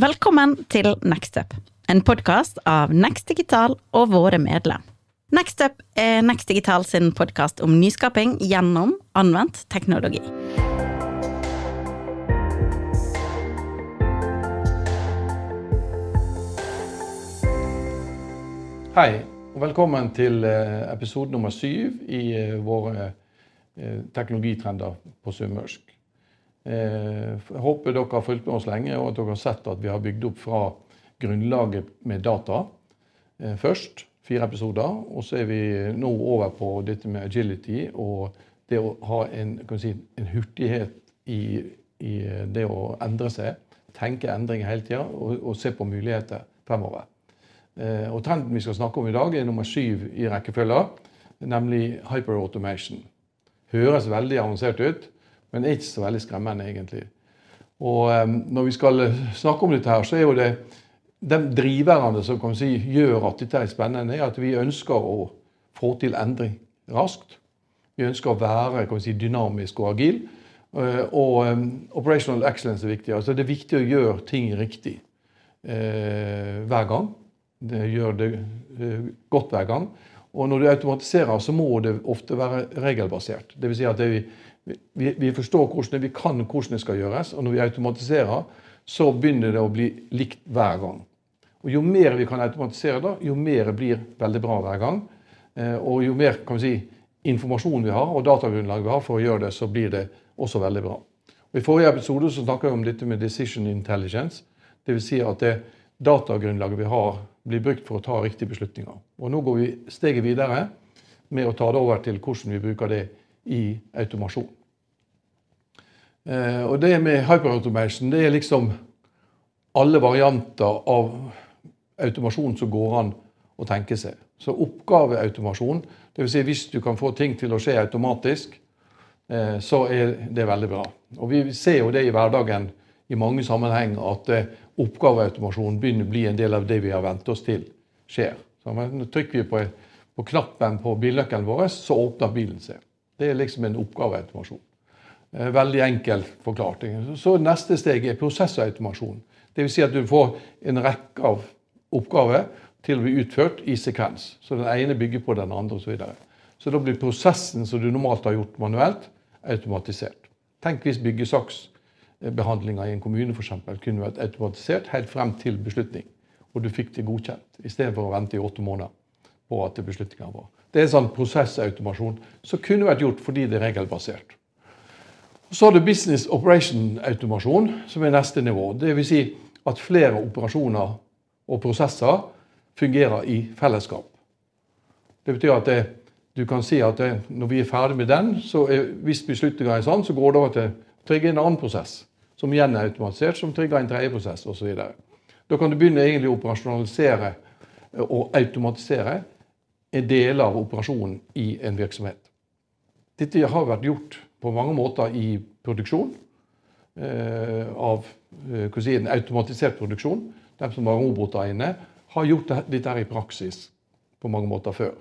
Velkommen til Nextup, en podkast av Next Digital og våre medlem. Nextup er Next Digital sin podkast om nyskaping gjennom anvendt teknologi. Hei, og velkommen til eh, episode nummer syv i eh, våre eh, teknologitrender på sunnmørsk. Jeg håper dere har fulgt med oss lenge, og at dere har sett at vi har bygd opp fra grunnlaget med data først. Fire episoder. Og så er vi nå over på dette med agility og det å ha en, si, en hurtighet i, i, det å endre seg. Tenke endringer hele tida og, og se på muligheter fremover. Eh, og Trenden vi skal snakke om i dag, er nummer syv i rekkefølga, nemlig hyperautomation. Høres veldig avansert ut, men ikke så veldig skremmende, egentlig. Og eh, Når vi skal snakke om dette, her, så er jo det de driverne som kan si, gjør at dette er spennende, er at vi ønsker å få til endring raskt. Vi ønsker å være kan vi si, dynamisk og agil. Eh, og operational excellence er viktig. Altså Det er viktig å gjøre ting riktig eh, hver gang. Det gjør det eh, godt hver gang. Og når du automatiserer, så må det ofte være regelbasert. Dvs. Si at vi, vi, vi, forstår hvordan vi kan hvordan det skal gjøres. Og når vi automatiserer, så begynner det å bli likt hver gang. Og Jo mer vi kan automatisere, da, jo mer blir veldig bra hver gang. Eh, og jo mer kan vi si, informasjon vi har, og datagrunnlag vi har for å gjøre det, så blir det også veldig bra. Og I forrige episode så snakka vi om dette med decision intelligence. Dvs. Si at det datagrunnlaget vi har blir brukt for å ta riktige beslutninger. Og Nå går vi steget videre med å ta det over til hvordan vi bruker det i automasjon. Eh, og Det med hyperautomation det er liksom alle varianter av automasjon som går an å tenke seg. Så oppgaveautomasjon, dvs. Si hvis du kan få ting til å skje automatisk, eh, så er det veldig bra. Og Vi ser jo det i hverdagen i mange sammenhenger at eh, oppgaveautomasjon begynner å bli en del av det vi har vent oss til skjer. Så trykker vi på, på knappen på bilnøkkelen vår, så åpner bilen seg. Det er liksom en oppgaveautomasjon. Eh, veldig enkelt forklart. Så neste steg er prosessautomasjon. Dvs. Si at du får en rekke av oppgaver til å bli utført i sekvens. Så den ene bygger på den andre osv. Så, videre. så da blir prosessen som du normalt har gjort manuelt, automatisert. Tenk hvis byggesaksbehandlinga i en kommune for eksempel, kunne vært automatisert helt frem til beslutning. Og du fikk det godkjent, i stedet for å vente i åtte måneder på at beslutninga var. Det er en sånn prosessautomasjon som kunne vært gjort fordi det er regelbasert. Så har du business operation-automasjon, som er neste nivå. Dvs. Si at flere operasjoner og prosesser fungerer i fellesskap. Det betyr at det, du kan si at det, når vi er ferdig med den, så er, hvis beslutninga er sånn, så går det over til å trigge en annen prosess som igjen er automatisert, som trigger en tredje prosess osv. Da kan du begynne å operasjonalisere eh, og automatisere en del av operasjonen i en virksomhet. Dette har vært gjort på mange måter i produksjon. Eh, av eh, si, en automatisert produksjon. De som har roboter inne, har gjort dette i praksis på mange måter før.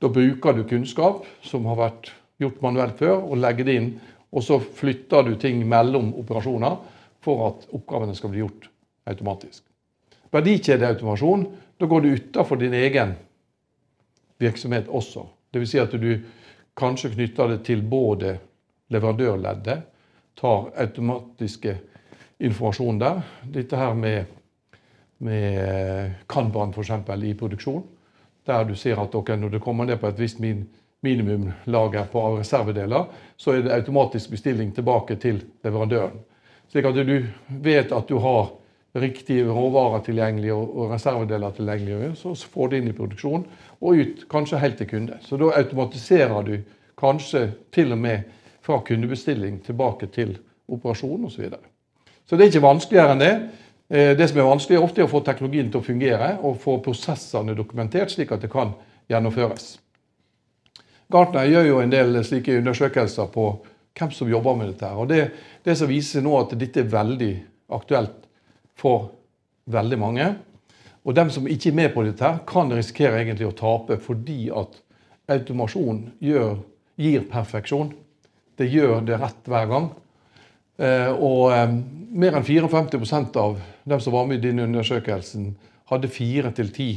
Da bruker du kunnskap som har vært gjort manuelt før, og legger det inn og så flytter du ting mellom operasjoner for at oppgavene skal bli gjort automatisk. Verdikjedeautomasjon, da går du utafor din egen virksomhet også. Dvs. Si at du kanskje knytter det til både leverandørleddet, tar automatiske informasjon der. Dette her med, med Kanban f.eks. i produksjon, der du ser at okay, når det kommer ned på et visst min minimumlager på reservedeler, så er det automatisk bestilling tilbake til leverandøren. Slik at du vet at du har riktige råvarer tilgjengelig og reservedeler tilgjengelig, så får du inn i produksjon og ut, kanskje helt til kunde. Så da automatiserer du kanskje til og med fra kundebestilling tilbake til operasjon osv. Så, videre. så det er ikke vanskeligere enn det. Eh, det som er vanskelig, er ofte å få teknologien til å fungere og få prosessene dokumentert, slik at det kan gjennomføres. Gartner gjør jo en del slike undersøkelser på hvem som jobber med dette. og Det, det som viser nå at dette er veldig aktuelt for veldig mange. Og dem som ikke er med på dette, her, kan risikere egentlig å tape fordi at automasjon gjør, gir perfeksjon. Det gjør det rett hver gang. Eh, og eh, mer enn 54% av dem som var med i denne undersøkelsen, hadde fire til ti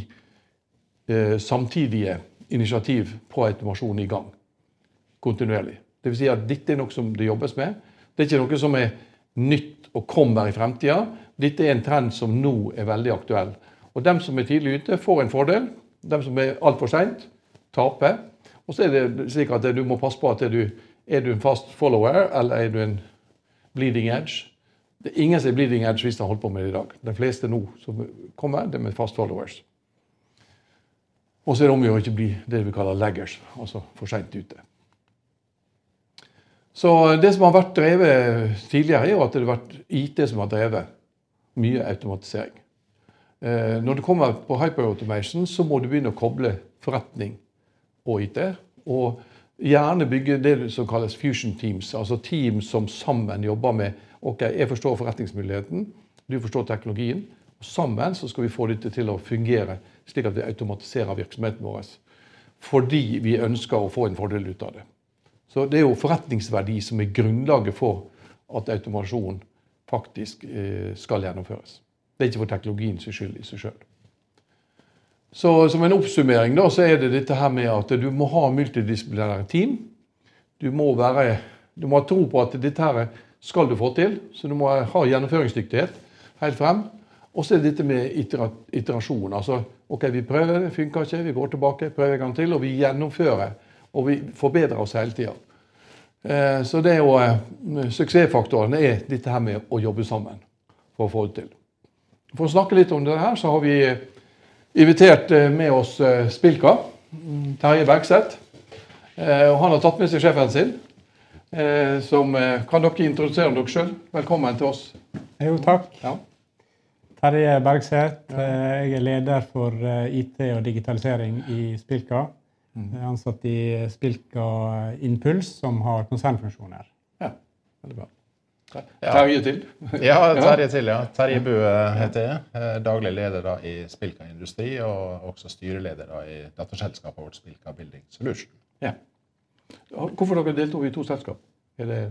eh, samtidige initiativ på automasjon i gang. Kontinuerlig. Vil si at dette er noe som det jobbes med. Det er ikke noe som er nytt og kommer i fremtida. Dette er en trend som nå er veldig aktuell. Og dem som er tidlig ute, får en fordel. Dem som er altfor seint, taper. Og så er det slik at du må passe på at du er du en fast follower, eller er du en bleeding edge. Det er ingen som er bleeding edge hvis de har holdt på med det i dag. De fleste nå som kommer, det er med fast followers. Og så er det om å gjøre ikke bli det vi kaller laggers, altså for seint ute. Så det som har vært drevet tidligere, er jo at det har vært IT som har drevet mye automatisering. Eh, når det kommer på hyperautomation, så må du begynne å koble forretning og IT. Og gjerne bygge det som kalles fusion teams, altså team som sammen jobber med ok, jeg forstår forretningsmuligheten, du forstår teknologien. og Sammen så skal vi få dette til å fungere slik at vi automatiserer virksomheten vår. Fordi vi ønsker å få en fordel ut av det. Så det er jo forretningsverdi som er grunnlaget for at automasjon faktisk eh, skal gjennomføres. Det er ikke for teknologiens skyld i seg sjøl. Så som en oppsummering da, så er det dette her med at du må ha multidisiplinære team. Du må, være, du må ha tro på at dette her skal du få til, så du må ha gjennomføringsdyktighet helt frem. Og så er det dette med iterasjon. Altså OK, vi prøver, det funker ikke, vi går tilbake, prøver en gang til, og vi gjennomfører. Og vi forbedrer oss hele tida. Eh, så det er jo Suksessfaktorene Suksessfaktoren er dette her med å jobbe sammen for å få det til. For å snakke litt om det her, så har vi invitert eh, med oss eh, Spilka. Terje Bergseth. Eh, han har tatt med seg sjefen sin. Som, kan dere introdusere dere sjøl? Velkommen til oss. Jo, takk. Ja. Terje Bergseth. Jeg er leder for IT og digitalisering i Spilka. Mm. Jeg er ansatt i Spilka Impuls, som har konsernfunksjoner. Ja, veldig bra. Terje til. ja, Terje til, ja. Terje Bø heter jeg. Eh, daglig leder da i Spilka Industri, og også styreleder da i datterselskapet vårt Spilka Building Solution. Ja. Hvorfor dere deltok i to selskap? Er det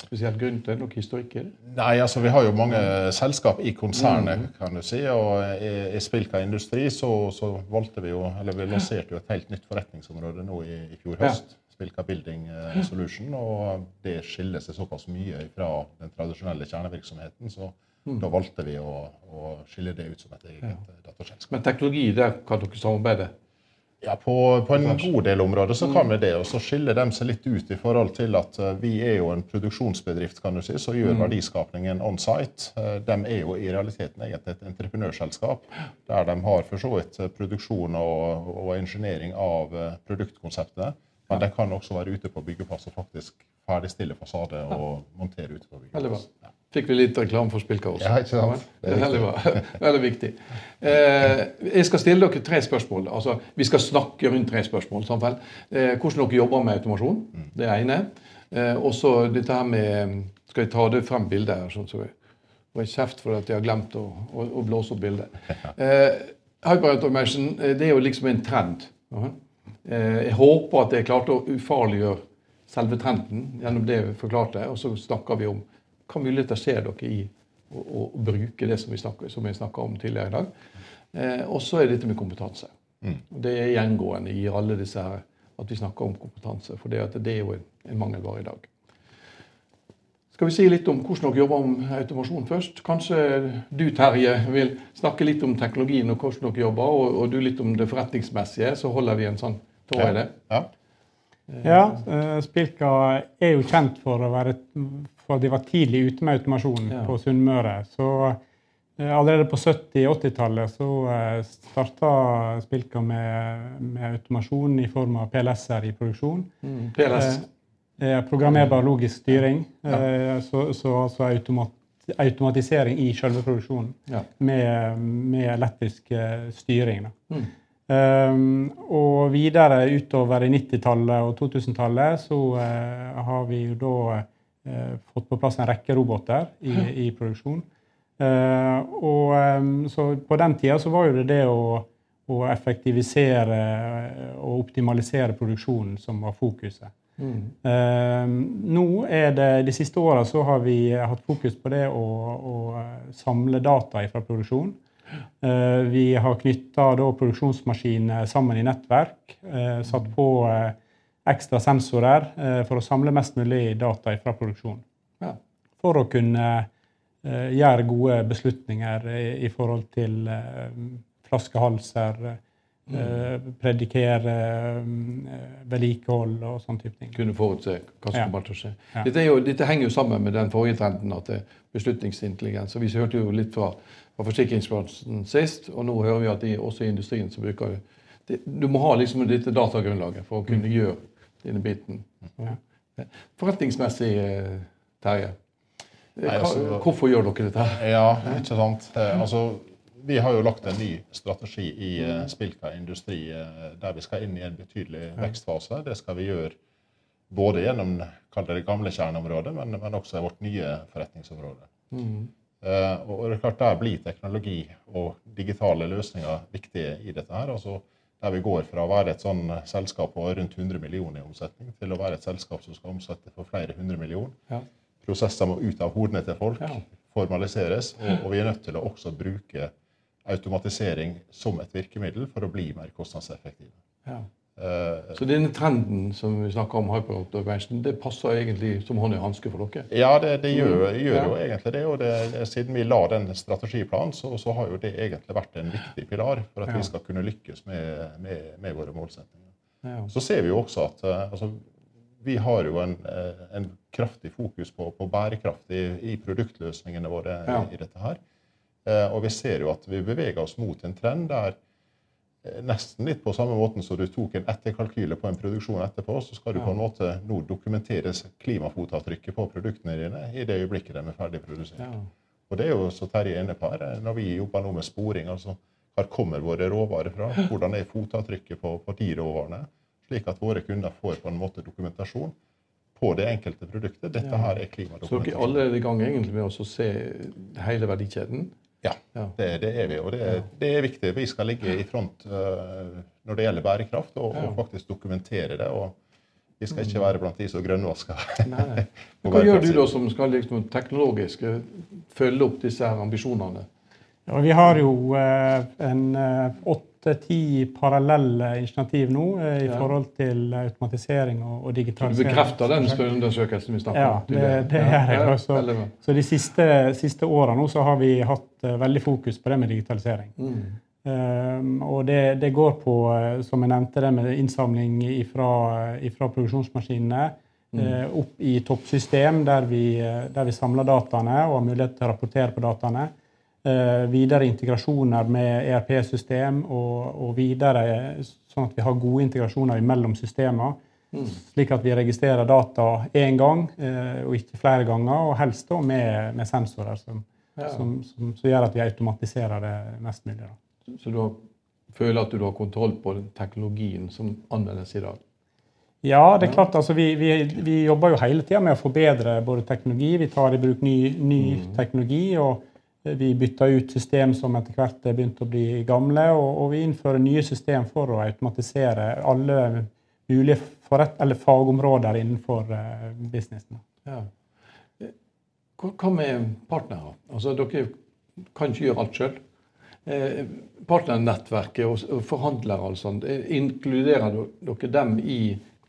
spesielt grunn til noe historikk i det? Nei, altså Vi har jo mange selskap i konsernet, mm. kan du si. Og i, i Spilka Industri så, så, valgte vi jo, eller vi lanserte jo et helt nytt forretningsområde nå i, i fjor høst. Ja. Spilka Building eh, Solution. Og det skiller seg såpass mye fra den tradisjonelle kjernevirksomheten. Så mm. da valgte vi å, å, skille det ut som et eget ja. Eh, dataselskap. Men teknologi, der kan dere samarbeide? Ja, på, på, en god del områder så kan mm. vi det. Og så skiller de seg litt ut i forhold til at uh, vi er jo en produksjonsbedrift kan du si, som gjør mm. verdiskapningen on site. Uh, de er jo i realiteten egentlig et entreprenørselskap der de har for så vidt produksjon og, og ingeniering av produktkonseptene. Men det kan også være ute på byggeplass og faktisk ferdigstille fasade og montere ute på byggeplass. Ja. Fikk vi litt reklame for Spillkaos? Ja, ikke sant? Det er veldig bra. Veldig viktig. Eh, jeg skal stille dere tre spørsmål. Altså, vi skal snakke rundt tre spørsmål. Samtidig. Eh, hvordan dere jobber med automasjon. Mm. Det ene. Eh, og så dette her med Skal jeg ta det frem bildet her? sånn så jeg får kjeft for at jeg har glemt å, å, å blåse opp bildet. Eh, Hyperautomation eh, det er jo liksom en trend. Uh -huh. Eh, jeg håper at jeg klarte å ufarliggjøre selve trenden gjennom det vi forklarte. Og så snakker vi om hva muligheter ser dere i å, å, å bruke det som vi snakker, som jeg snakka om tidligere i dag. Eh, og så er dette med kompetanse. Mm. Det er gjengående i alle disse her at vi snakker om kompetanse. For det, det er jo en, en mangelvare i dag. Skal vi si litt om hvordan dere jobber med automasjon først? Kanskje du, Terje, vil snakke litt om teknologien og hvordan dere jobber, og, og du litt om det forretningsmessige. Så holder vi en sånn tråd i det. Ja. Ja, uh, Spilka er jo kjent for, å være, for at de var tidlig ute med automasjon ja. på Sunnmøre. Så uh, allerede på 70-80-tallet så uh, starta Spilka med, med, automasjon i form av PLS-er i produksjon. Mm, PLS. Programmerbar logisk styring. Ja. Eh, så, så, så automat, automatisering i selve produksjonen ja. med, med, elektrisk eh, styring. Mm. Um, og videre utover i 90-tallet og 2000-tallet så uh, har vi jo da uh, fått på plass en rekke roboter i, i produksjon. Uh, og um, så på den tida så var jo det det å, å effektivisere og optimalisere produksjonen som var fokuset. Mm. Eh, nå er det, De siste åra har vi hatt fokus på det å, å samle data fra produksjon. Eh, vi har knytta produksjonsmaskiner sammen i nettverk. Eh, satt på ekstra sensorer for å samle mest mulig data fra produksjon. Ja. For å kunne gjøre gode beslutninger i, i forhold til flaskehalser Mm. predikere eh, vedlikehold og sånne type ting. Kunne forutse hva som kommer til å skje. Ja. Dette, jo, dette, henger jo sammen med den forrige trenden at det er beslutningsintelligens. og Vi hørte jo litt fra, fra forsikringsbransjen sist, og nå hører vi at de, også i industrien så bruker det, Du må ha liksom dette datagrunnlaget for å kunne mm. gjøre denne biten. Ja. Forretningsmessig, eh, Terje. Altså, hvorfor gjør dere dette? Ja, ikke sant. Altså, vi har jo lagt en ny strategi i uh, Spilka industri uh, der vi skal inn i en betydelig vekstfase. Det skal vi gjøre både gjennom det gamle kjerneområdet, men, men, også vårt nye forretningsområde. Mm. Uh, og det er klart Der blir teknologi og digitale løsninger viktige i dette. her, altså Der vi går fra å være et sånn selskap på rundt 100 millioner i omsetning, til å være et selskap som skal omsette for flere hundre millioner. Ja. Prosesser må ut av hodene til folk, ja. formaliseres, og, og vi er nødt til å også bruke automatisering som et virkemiddel for å bli mer kostnadseffektive. Ja. Uh, så denne trenden som vi snakker om, hyperautomation, det passer egentlig som hånd i hanske for dere? Ja, det, det gjør, mm. gjør ja. jo egentlig det. Og det, siden vi la den strategiplanen, så, så, har jo det egentlig vært en viktig pilar for at ja. vi skal kunne lykkes med, med, med våre målsettinger. Ja. Så ser vi jo også at uh, altså, vi har jo en, uh, en kraftig fokus på, på bærekraft i, i, produktløsningene våre i dette her. Eh, og vi ser jo at vi beveger oss mot en trend der eh, nesten litt på samme måten som du tok en etterkalkyle på en produksjon etterpå, så skal du på en måte nå dokumentere klimafotavtrykket på produktene dine i det øyeblikket de er ferdig produsert. Ja. Og det er jo så Terje er inne på her, eh, når vi jobber nå med sporing, altså hvor kommer våre råvarer fra? Hvordan er fotavtrykket på, på de råvarene? Slik at våre kunder får på en måte dokumentasjon på det enkelte produktet. Dette her er klimadokumentasjon. Så dere er allerede i gang egentlig med å se hele verdikjeden? Ja, det, det, er vi. Og det, det, er viktig. Vi skal ligge i front uh, når det gjelder bærekraft, og, og, faktisk dokumentere det. og Vi skal ikke mm. være blant de som grønnvasker. Hva gjør du da som skal liksom teknologisk eh, følge opp disse her ambisjonene? Ja, vi har jo uh, en uh, åtte-ti parallelle initiativ nå eh, i forhold til automatisering og, og digitalisering. Så du bekrefter den spørreundersøkelsen vi snakket om? Ja, det, det er jeg. også. Så de siste, siste åra nå så har vi hatt veldig fokus på det med digitalisering. Mm. Um, og det, det, går på, som jeg nevnte, det med innsamling fra produksjonsmaskinene. Mm. Uh, opp i toppsystem der vi, der vi samler dataene og har mulighet til å rapportere på dataene. Eh, videre integrasjoner med ERP-system og, og, videre sånn at vi har gode integrasjoner mellom systemer. Mm. Slik at vi registrerer data én gang eh, og ikke flere ganger, og helst da med, med sensorer som, ja. som, som, som, gjør at vi automatiserer det mest mulig. Da. Så du føler at du har kontroll på den teknologien som anvendes i dag? Ja, det er klart. Altså, vi, vi, vi jobber jo hele tida med å forbedre både teknologi. Vi tar i bruk ny, ny mm. teknologi. og vi bytter ut system som etter hvert er begynt å bli gamle, og, og vi innfører nye system for å automatisere alle mulige forrett, fagområder innenfor uh, businessen. Ja. Hva med partnere? Altså, dere kan ikke gjøre alt sjøl. Eh, partnernettverket og, og forhandlere, altså, inkluderer dere dem i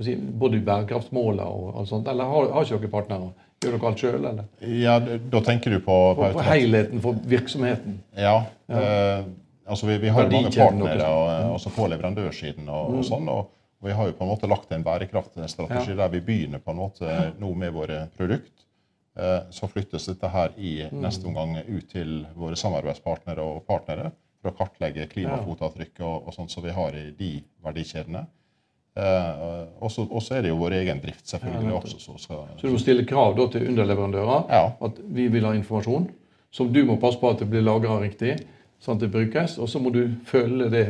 si, både bærekraftsmålene og alt sånt, eller har, har ikke dere partnere? Gjør dere alt sjøl, eller? Ja, Da tenker du på På, på helheten for virksomheten? Ja. ja. Eh, altså vi, vi, har jo mange partnere og, mm. også på leverandørsiden. og, og mm. sånn, og, Vi har jo på en måte lagt en bærekraftstrategi ja. der vi begynner på en måte nå med våre produkt. Eh, så flyttes dette her i mm. neste omgang ut til våre samarbeidspartnere og partnere for å kartlegge klimafotavtrykk og, og sånt som vi har i de verdikjedene. Uh, og så er det jo vår egen drift selvfølgelig ja, også. Så, skal, så du må stille krav da, til underleverandører ja. at vi vil ha informasjon som du må passe på at det blir lagra riktig, sånn at det brukes. Og så må du følge det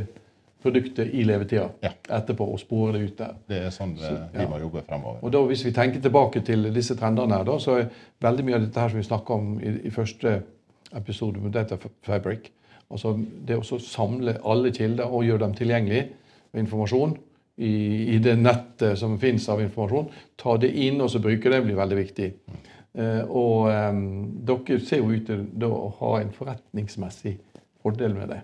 produktet i levetida ja. etterpå og spore det ut der. Det er sånn så, vi må jobbe fremover. Og da, Hvis vi tenker tilbake til disse trendene, her, da, så er veldig mye av dette her som vi snakka om i, i første episode med Data Fabric, Altså det å samle alle kilder og gjøre dem tilgjengelig med informasjon i, i, det nettet som finnes av informasjon. Ta det inn og så bruke det, blir veldig viktig. Eh, og eh, dere ser jo ut til å ha en forretningsmessig fordel med det.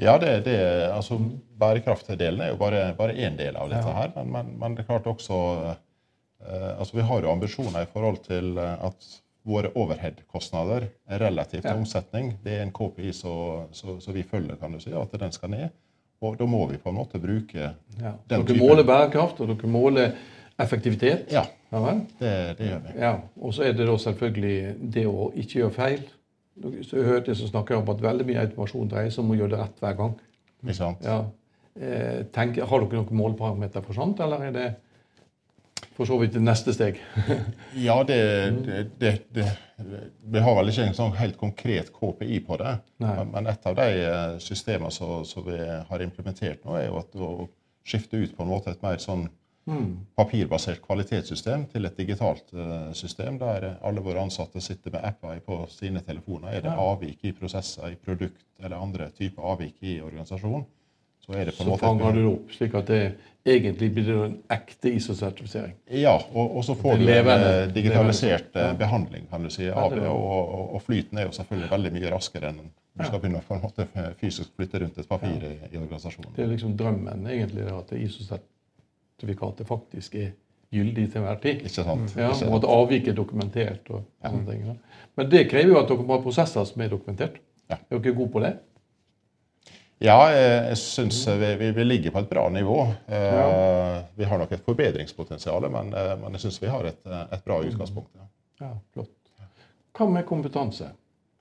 Ja, det, det, altså bærekraftdelen er jo bare, én del av dette her. Men, men, men, det er klart også eh, altså Vi har jo ambisjoner i forhold til eh, at våre overhead-kostnader relativt til ja. omsetning. Det er en KPI som vi følger, kan du si, at den skal ned. Og da må vi på en måte bruke ja. den Dere måler bærekraft, og dere måler effektivitet? Ja, ja det, det, gjør vi. Ja. Og så er det da selvfølgelig det å ikke gjøre feil. Så jeg hørte som snakker om at veldig mye automasjon dreier seg om å gjøre det rett hver gang. Ikke sant? Ja. Eh, tenk, har dere noen måleparameter for sånt, eller er det for så vidt neste steg? ja, det, det, det, Vi har vel ikke en sånn helt konkret KPI på det. Men, men, et av de eh, systemene som vi har implementert nå, er jo at å skifte ut på en måte et mer sånn mm. papirbasert kvalitetssystem til et digitalt uh, system der alle våre ansatte sitter med apper på sine telefoner. Er det avvik i prosesser, i produkt eller andre typer avvik i organisasjonen, så er. Fanger du det opp, slik at det egentlig blir det en ekte ISO-sertifisering? Ja, og, og, så får du en eh, digitalisert levende. Eh, behandling kan du si, av det. Og, og, flyten er jo selvfølgelig veldig mye raskere enn du skal begynne en måte fysisk flytte rundt et papir ja. i, i, organisasjonen. Det er liksom drømmen egentlig, at ISO-sertifikatet faktisk er gyldig til enhver tid. Ikke sant? Ja, og at avviket er dokumentert. og sånne ja. ting. Men det krever jo at dere må ha prosesser som er dokumentert. Ja. Er dere gode på det? Ja, jeg syns vi, vi, ligger på et bra nivå. Eh, ja. Vi har nok et forbedringspotensial, men, eh, men jeg syns vi har et, et bra utgangspunkt. Ja. ja, flott. Hva med kompetanse?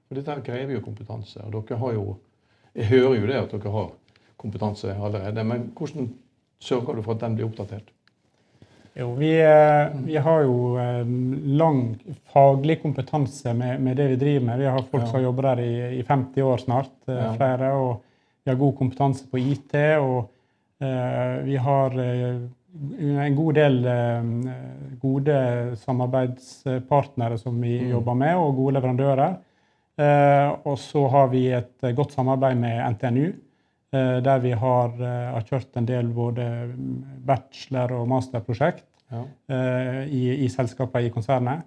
For Dette krever jo kompetanse. og dere har jo, Jeg hører jo det at dere har kompetanse allerede, men hvordan sørger du for at den blir oppdatert? Jo, vi, eh, vi, har jo lang faglig kompetanse med, med, det vi driver med. Vi har folk ja. som har jobbet der i, i 50 år snart, flere. og vi har god kompetanse på IT, og eh, vi har eh, en god del eh, gode samarbeidspartnere som vi mm. jobber med, og gode leverandører. og så har vi et godt samarbeid med NTNU, der vi har, har kjørt en del både bachelor- og masterprosjekt ja. i, i selskaper i konsernet.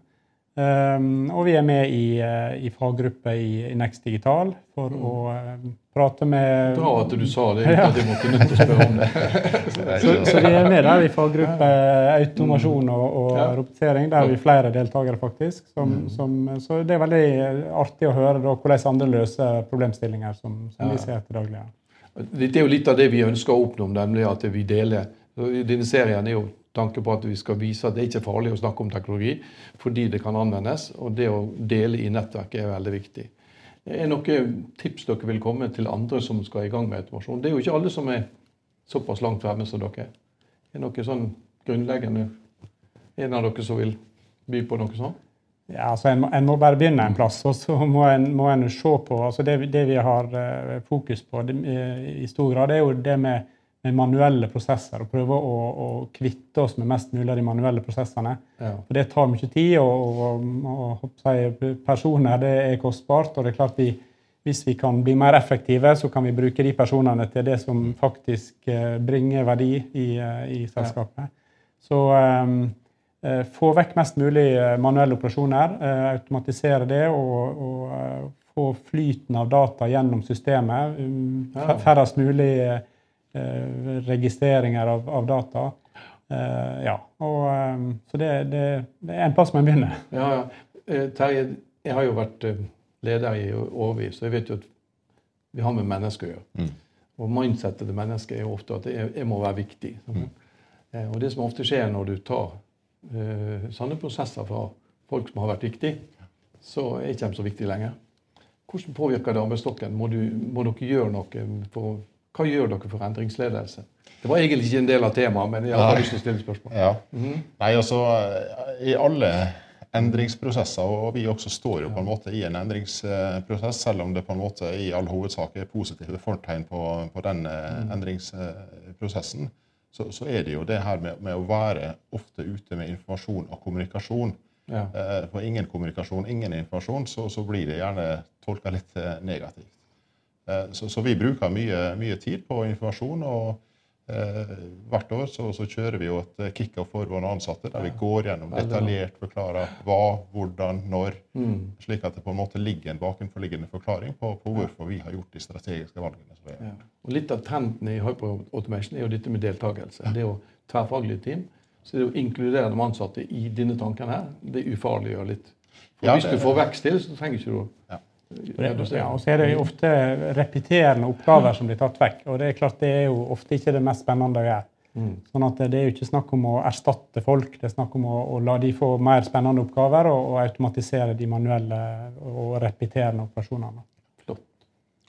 Um, og vi er med i, uh, i faggrupper i, i Next Digital for mm. å uh, prate med Bra at du sa det, ja. at jeg måtte nødt til å spørre om det. så, så, vi er med der i faggruppe automasjon og, og ja. robotisering. Der er vi flere deltakere, faktisk. Som, mm. som, så det er veldig artig å høre da, hvordan andre løser problemstillinger som, som vi ser til daglig. Det er jo litt av det vi ønsker å oppnå, nemlig at vi deler. Denne serien er jo tanke på at vi skal vise at det ikke er farlig å snakke om teknologi fordi det kan anvendes. Og det å dele i nettverket er veldig viktig. Er det noen tips dere vil komme til andre som skal i gang med automasjon? Det er jo ikke alle som er såpass langt fremme som dere. Er det noe sånn grunnleggende En av dere som vil by på noe sånt? Ja, altså en må, en må, bare begynne en plass, og så må en, må en se på altså det, det, vi har uh, fokus på det, i stor grad, er jo det med manuelle prosesser og prøve å, å, kvitte oss med mest mulig av de manuelle prosessene. Ja. For det tar mye tid, og, og, og personer det er kostbart. Og det er klart vi, hvis vi kan bli mer effektive, så kan vi bruke de personene til det som faktisk uh, bringer verdi i, uh, i selskapet. Ja. Så um, få vekk mest mulig manuelle operasjoner, automatisere det og, og få flyten av data gjennom systemet. Um, færrest mulig Eh, registreringer av, av data. Uh, ja, og, um, Så det, det, det, er en plass man begynner. Ja, ja. Terje, jeg har jo vært leder i årevis, så jeg vet jo at vi har med mennesker å gjøre. Mm. Og mindsettet til mennesket er jo ofte at jeg, jeg må være viktig. Mm. Og det som ofte skjer når du tar uh, sånne prosesser fra folk som har vært viktige, så er ikke de så viktige lenger. Hvordan påvirker det arbeidsstokken? Må, du, må dere gjøre noe for hva gjør dere for endringsledelse? Det var egentlig ikke en del av temaet, men jeg har lyst til å stille spørsmål. Ja. Mm. Nei, altså, I alle endringsprosesser, og vi også står jo på en måte i en endringsprosess, selv om det på en måte i all hovedsak er positive fortegn på, på den mm. endringsprosessen, så, så, er det jo det her med, med, å være ofte ute med informasjon og kommunikasjon. Ja. For ingen kommunikasjon, ingen informasjon, så, så blir det gjerne tolka litt eh, negativt. Så, så, vi bruker mye, mye tid på informasjon. og Eh, hvert år så, så, kjører vi jo et eh, kickoff for våre ansatte der vi går gjennom detaljert forklarer hva, hvordan, når. Mm. Slik at det på en måte ligger en bakenforliggende forklaring på, på hvorfor vi har gjort de strategiske valgene. Ja. Og Litt av trenden i hyperautomation er jo dette med deltakelse. Det er jo tverrfaglige team. Så det å inkludere de ansatte i dine tankene her, det ufarlig og litt For ja, Hvis du får vekst til, så trenger ikke du ja. Ja, og så er det jo ofte repeterende oppgaver som blir tatt vekk. Og det er klart det er jo ofte ikke det mest spennende å gjøre. Mm. Sånn at Det er jo ikke snakk om å erstatte folk, det er snakk om å, å la de få mer spennende oppgaver og, og automatisere de manuelle og repeterende operasjonene. Flott.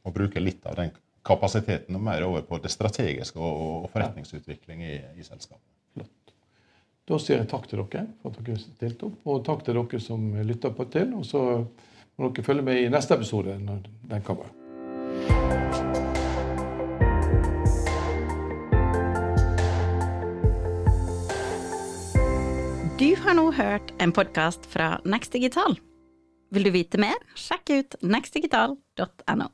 Og bruke litt av den kapasiteten og mer over på det strategiske og, og forretningsutvikling i, i selskapet. Flott. Da sier jeg takk til dere for at dere stilte opp, og takk til dere som lytter på til. og så må dere følge med i neste episode når den kommer. Du har nå hørt en podkast fra Next Digital. Vil du vite mer, sjekk ut nextdigital.no.